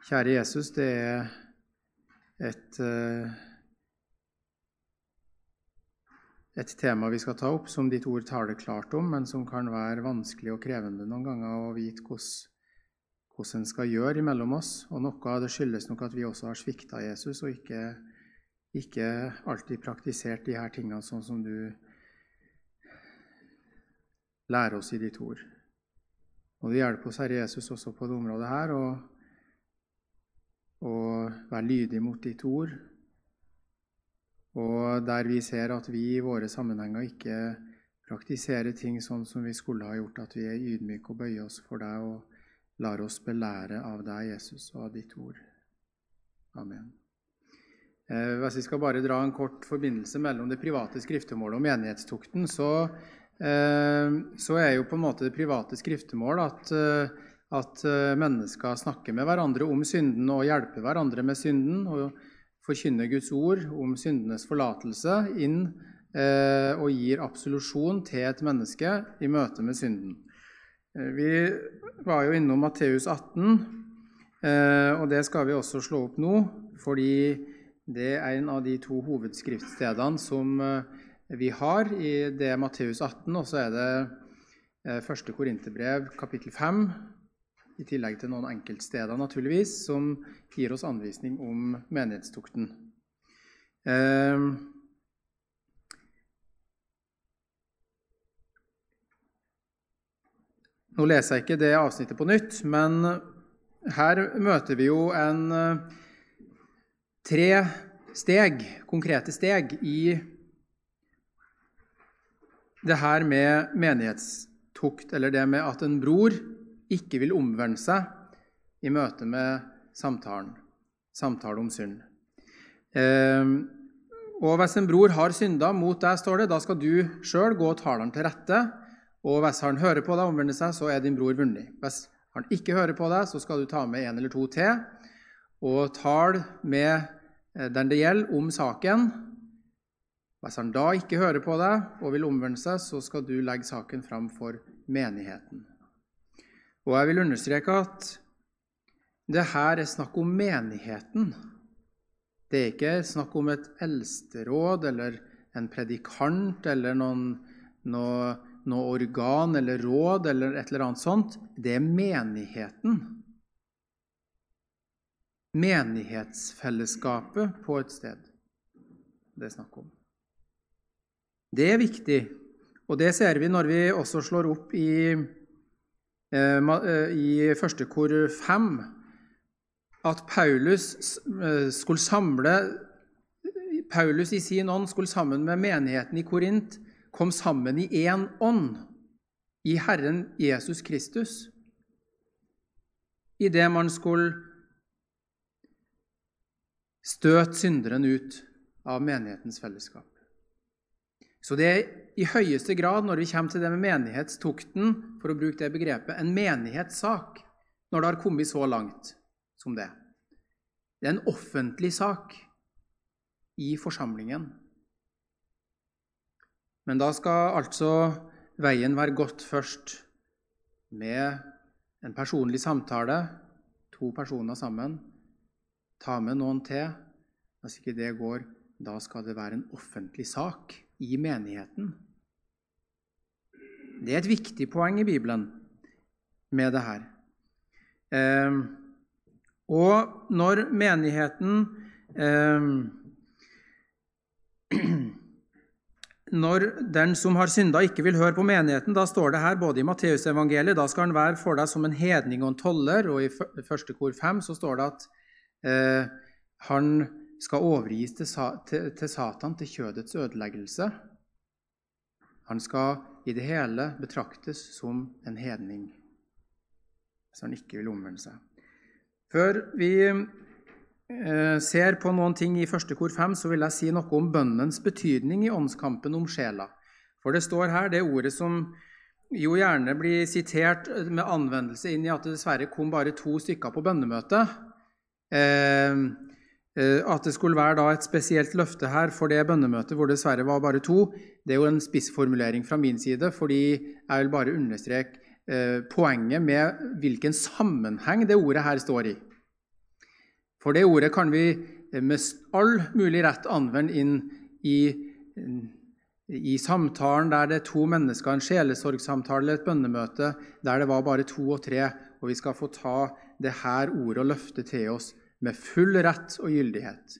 Kjære Jesus, det er et, eh, et tema vi skal ta opp, som ditt ord taler klart om, men som kan være vanskelig og krevende noen ganger å vite hvordan en skal gjøre imellom oss. Og Noe av det skyldes nok at vi også har svikta Jesus og ikke, ikke alltid praktisert de her tingene sånn som du lærer oss i ditt ord. Og du hjelper oss, Herre Jesus, også på det området her. og og være lydig mot ditt ord. Og der vi ser at vi i våre sammenhenger ikke praktiserer ting sånn som vi skulle ha gjort, at vi er ydmyke og bøyer oss for deg og lar oss belære av deg, Jesus, og av ditt ord. Amen. Eh, hvis vi skal bare dra en kort forbindelse mellom det private skriftemålet og menighetstukten, så, eh, så er jo på en måte det private skriftemål at eh, at eh, mennesker snakker med hverandre om synden og hjelper hverandre med synden og forkynner Guds ord om syndenes forlatelse inn eh, og gir absolusjon til et menneske i møte med synden. Eh, vi var jo innom Matteus 18, og det skal vi også slå opp nå, fordi det er en av de to hovedskriftstedene som vi har i det Matteus 18, og så er det første Korinterbrev, kapittel 5, i tillegg til noen enkeltsteder, naturligvis, som gir oss anvisning om menighetstukten. Eh, nå leser jeg ikke det avsnittet på nytt, men her møter vi jo en eh, tre steg, konkrete steg, i det her med menighetstukt, eller det med at en bror ikke vil omvende seg i møte med samtalen, samtale om synd. Eh, og Hvis en bror har synda mot deg, står det, da skal du sjøl gå og tale ham til rette. Og hvis han hører på deg og omvender seg, så er din bror vunnet. Hvis han ikke hører på deg, så skal du ta med en eller to til og tale med eh, den det gjelder, om saken. Hvis han da ikke hører på deg og vil omvende seg, så skal du legge saken fram for menigheten. Og jeg vil understreke at det her er snakk om menigheten. Det er ikke snakk om et eldsteråd eller en predikant eller noen, noe, noe, organ eller råd eller et eller annet sånt. Det er menigheten. Menighetsfellesskapet på et sted det er snakk om. Det er viktig, og det ser vi når vi også slår opp i i første kor 5 at Paulus eh, skulle samle Paulus i sin ånd skulle sammen med menigheten i Korint kom sammen i én ånd, i Herren Jesus Kristus. I det man skulle støte synderen ut av menighetens fellesskap. Så det er i høyeste grad, når vi kommer til det med menighetstukten, for å bruke det begrepet, en menighetssak når det har kommet så langt som det. Det er en offentlig sak i forsamlingen. Men da skal altså veien være gått først med en personlig samtale, to personer sammen. Ta med noen til. Hvis ikke det går, da skal det være en offentlig sak i menigheten. Det er et viktig poeng i Bibelen med det her. Eh, og når menigheten eh, Når den som har synda, ikke vil høre på menigheten, da står det her både i Matteusevangeliet da skal han være for deg som en hedning og en toller, og i første kor 5 så står det at eh, han skal overgis til, til, til Satan, til kjødets ødeleggelse. Han skal i det hele betraktes som en hedning hvis han ikke vil omvende seg. Før vi eh, ser på noen ting i første kor 5, så vil jeg si noe om bønnens betydning i åndskampen om sjela. For det står her det ordet som jo gjerne blir sitert med anvendelse inn i at det dessverre kom bare to stykker på bønnemøtet. Eh, Eh, at det skulle være et spesielt løfte her for det bønnemøtet hvor det dessverre var bare to, det er jo en spissformulering fra min side, fordi jeg vil bare understreke eh, poenget med hvilken sammenheng det ordet her står i. For det ordet kan vi med all mulig rett anvende inn i, i samtalen der det er to mennesker, en sjelesorgsamtale eller et bønnemøte der det var bare to og tre, og vi skal få ta det her ordet og løfte til oss med full rett og gyldighet.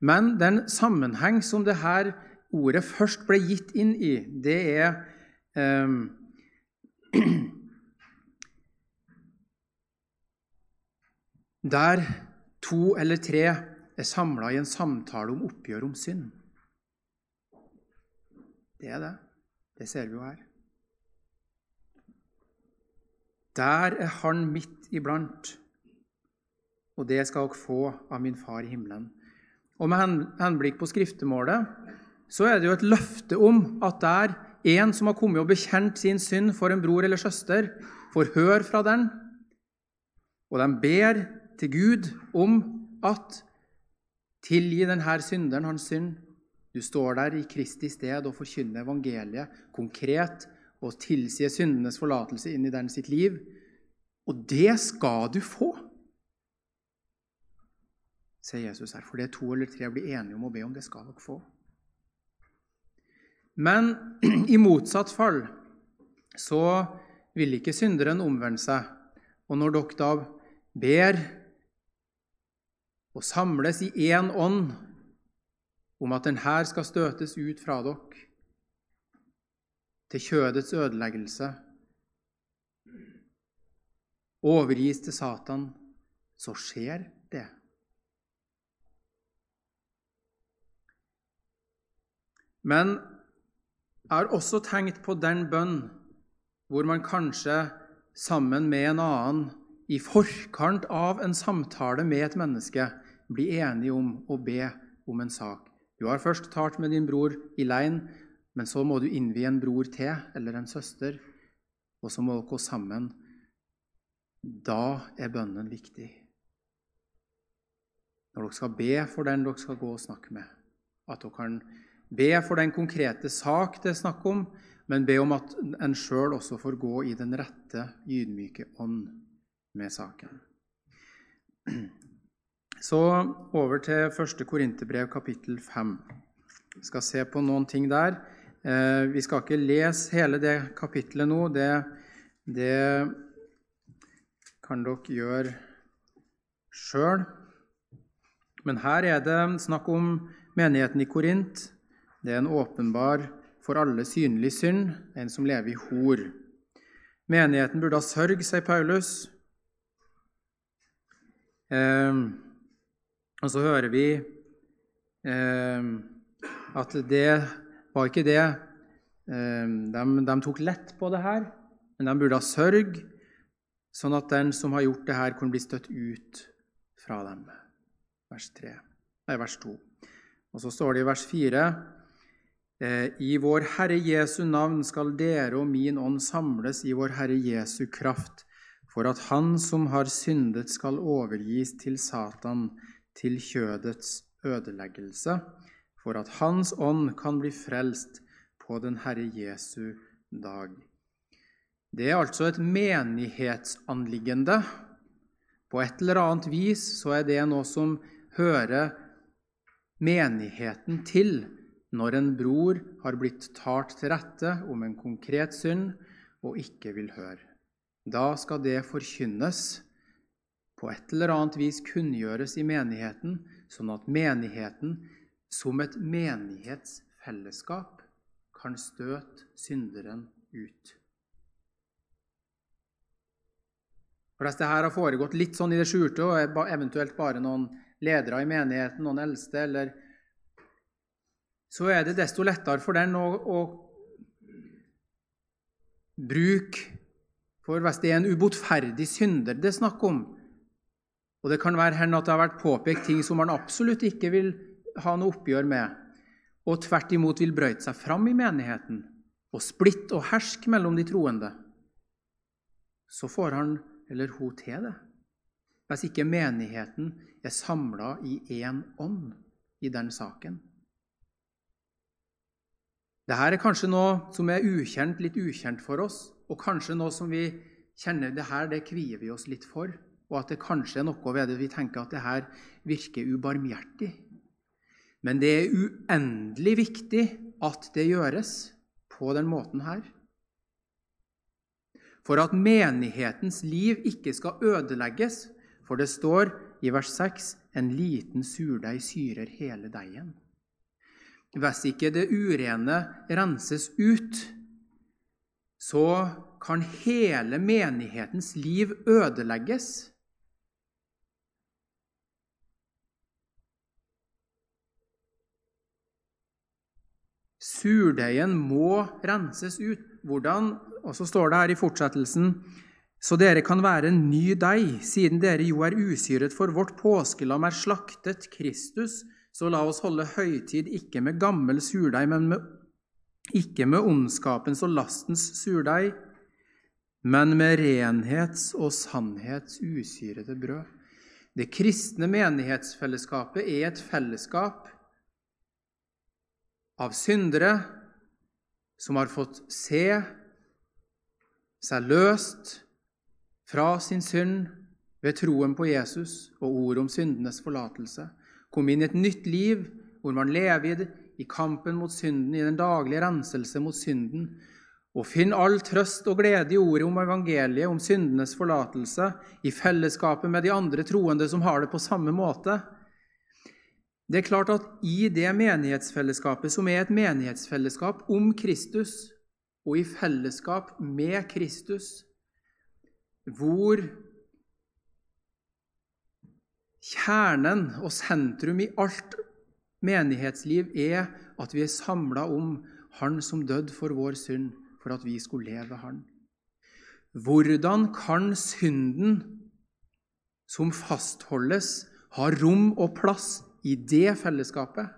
Men den sammenheng som det her ordet først ble gitt inn i, det er eh, Der to eller tre er samla i en samtale om oppgjør om synd. Det er det. Det ser vi jo her. Der er Han midt iblant, og det skal dere få av min Far i himmelen. Og Med henblikk på skriftemålet så er det jo et løfte om at der en som har kommet og bekjent sin synd for en bror eller søster, får høre fra den, og de ber til Gud om at tilgi denne synderen hans synd. Du står der i Kristi sted og forkynner evangeliet konkret og tilsier syndenes forlatelse inn i den sitt liv. Og det skal du få, sier Jesus her. For det er to eller tre blir enige om å be om. Det skal dere få. Men i motsatt fall så vil ikke synderen omvende seg. Og når dere da ber og samles i én ånd om at denne skal støtes ut fra dere til kjødets ødeleggelse, overgis til Satan, så skjer det. Men jeg har også tenkt på den bønn hvor man kanskje sammen med en annen i forkant av en samtale med et menneske blir enige om å be om en sak. Du har først talt med din bror i lein, men så må du innvie en bror til eller en søster, og så må dere gå sammen. Da er bønnen viktig. Når dere skal be for den dere skal gå og snakke med, at dere kan Be for den konkrete sak det er snakk om, men be om at en sjøl også får gå i den rette, ydmyke ånd med saken. Så over til 1. Korinterbrev, kapittel 5. Vi skal se på noen ting der. Eh, vi skal ikke lese hele det kapittelet nå. Det, det kan dere gjøre sjøl. Men her er det snakk om menigheten i Korint. Det er en åpenbar, for alle synlig synd, en som lever i hor. Menigheten burde ha sørg, sier Paulus. Eh, og så hører vi eh, at det var ikke det eh, de, de, tok lett på det her, men de burde ha sørg, sånn at den som har gjort det her, kunne bli støtt ut fra dem. Vers, 3, nei, vers 2. Og så står det i vers 4 Eh, I vår Herre Jesu navn skal dere og min ånd samles i vår Herre Jesu kraft, for at Han som har syndet, skal overgis til Satan, til kjødets ødeleggelse, for at Hans ånd kan bli frelst på den Herre Jesu dag. Det er altså et menighetsanliggende. På et eller annet vis så er det noe som hører menigheten til når en bror har blitt talt til rette om en konkret synd og ikke vil høre. Da skal det forkynnes, på et eller annet vis kunngjøres i menigheten, sånn at menigheten som et menighetsfellesskap kan støte synderen ut. For Dette har foregått litt sånn i det skjulte, og eventuelt bare noen ledere i menigheten, noen eldste eller så er det desto lettere for den å, å bruke For hvis det er en ubotferdig synder det er snakk om, og det kan være hen at det har vært påpekt ting som man absolutt ikke vil ha noe oppgjør med, og tvert imot vil brøyte seg fram i menigheten og splitte og herske mellom de troende, så får han eller hun til det. Hvis ikke menigheten er samla i én ånd i den saken. Dette er kanskje noe som er ukjent, litt ukjent for oss, og kanskje noe som vi kjenner det her, det kvier vi oss litt for. og at det kanskje er noe ved det vi tenker at det her virker ubarmhjertig. Men det er uendelig viktig at det gjøres på den måten her. For at menighetens liv ikke skal ødelegges, for det står i vers 6 en liten surdeig syrer hele deigen. Hvis ikke det urene renses ut, så kan hele menighetens liv ødelegges. Surdeigen må renses ut. Hvordan? Og så står det her i fortsettelsen så dere kan være en ny deig, siden dere jo er usyret for vårt påskelam er slaktet, Kristus, så la oss holde høytid ikke med gammel surdeig, men med, ikke med ondskapens og lastens surdeig, men med renhets og sannhets usyrede brød. Det kristne menighetsfellesskapet er et fellesskap av syndere som har fått se seg løst fra sin synd ved troen på Jesus og ordet om syndenes forlatelse. Kom inn i et nytt liv hvor man lever i kampen mot synden, i den daglige renselse mot synden, og finn all trøst og glede i ordet om evangeliet, om syndenes forlatelse, i fellesskapet med de andre troende som har det på samme måte. Det er klart at i det menighetsfellesskapet, som er et menighetsfellesskap om Kristus, og i fellesskap med Kristus, hvor kjernen og sentrum i alt menighetsliv er at vi er samla om Han som døde for vår synd, for at vi skulle leve Han. Hvordan kan synden som fastholdes, ha rom og plass i det fellesskapet?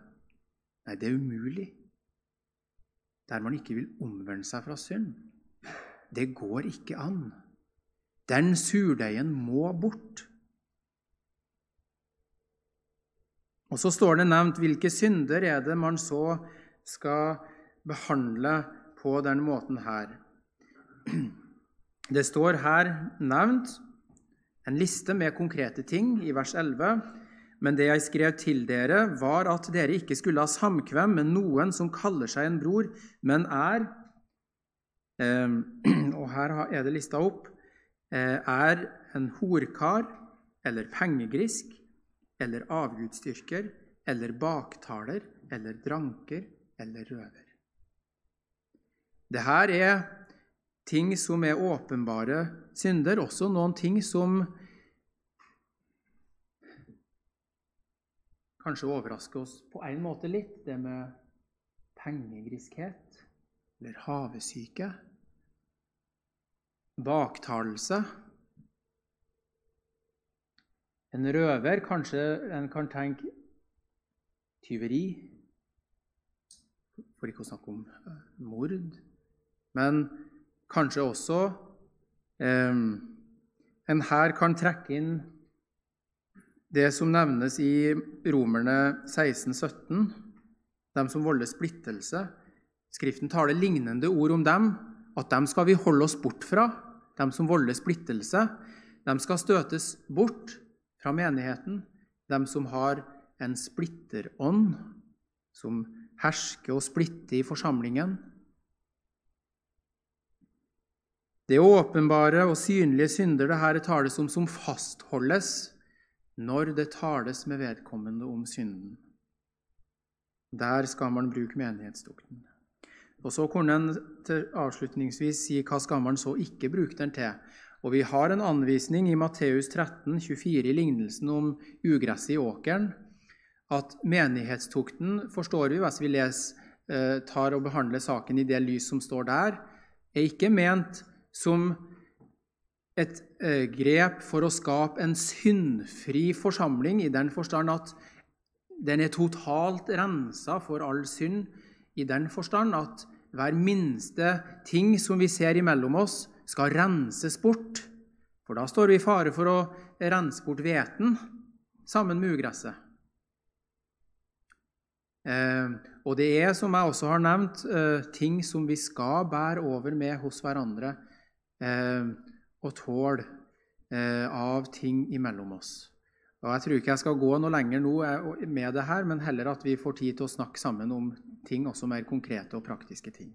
Nei, det er umulig. Der man ikke vil omvende seg fra synd. Det går ikke an. Den surdeigen må bort. Og Så står det nevnt hvilke synder er det man så skal behandle på den måten her. Det står her nevnt en liste med konkrete ting i vers 11. Men det jeg skrev til dere, var at dere ikke skulle ha samkvem med noen som kaller seg en bror, men er eh, Og her er det lista opp Eh, er en horkar eller pengegrisk eller avgudsdyrker eller baktaler eller dranker eller røver. Dette er ting som er åpenbare synder, også noen ting som kanskje overrasker oss på en måte litt, det med pengegriskhet eller havesyke baktalelse. En røver, kanskje en kan tenke tyveri, for ikke å snakke om eh, mord. Men kanskje også eh, en her kan trekke inn det som nevnes i Romerne 16-17, dem som volder splittelse. Skriften taler lignende ord om dem, at dem skal vi holde oss bort fra, dem som volder splittelse. De skal støtes bort fra menigheten, dem som har en splitterånd, som hersker og splitter i forsamlingen. Det er åpenbare og synlige synder det her tales om, som fastholdes når det tales med vedkommende om synden. Der skal man bruke menighetsdukten. Og Så kunne en avslutningsvis si hva skal man så ikke bruke den til. Og Vi har en anvisning i Matteus 13, 24 i lignelsen om ugresset i åkeren. At menighetstukten, forstår vi hvis vi leser, eh, tar og behandler saken i det lys som står der, er ikke ment som et eh, grep for å skape en syndfri forsamling, i den forstand at den er totalt rensa for all synd, i den forstand at hver minste ting som vi ser imellom oss, skal renses bort. For da står vi i fare for å rense bort hveten sammen med ugresset. Eh, og det er, som jeg også har nevnt, eh, ting som vi skal bære over med hos hverandre eh, og tåle av ting imellom oss. Og Jeg tror ikke jeg skal gå noe lenger nå med det her, men heller at vi får tid til å snakke sammen om ting, også mer konkrete og praktiske ting.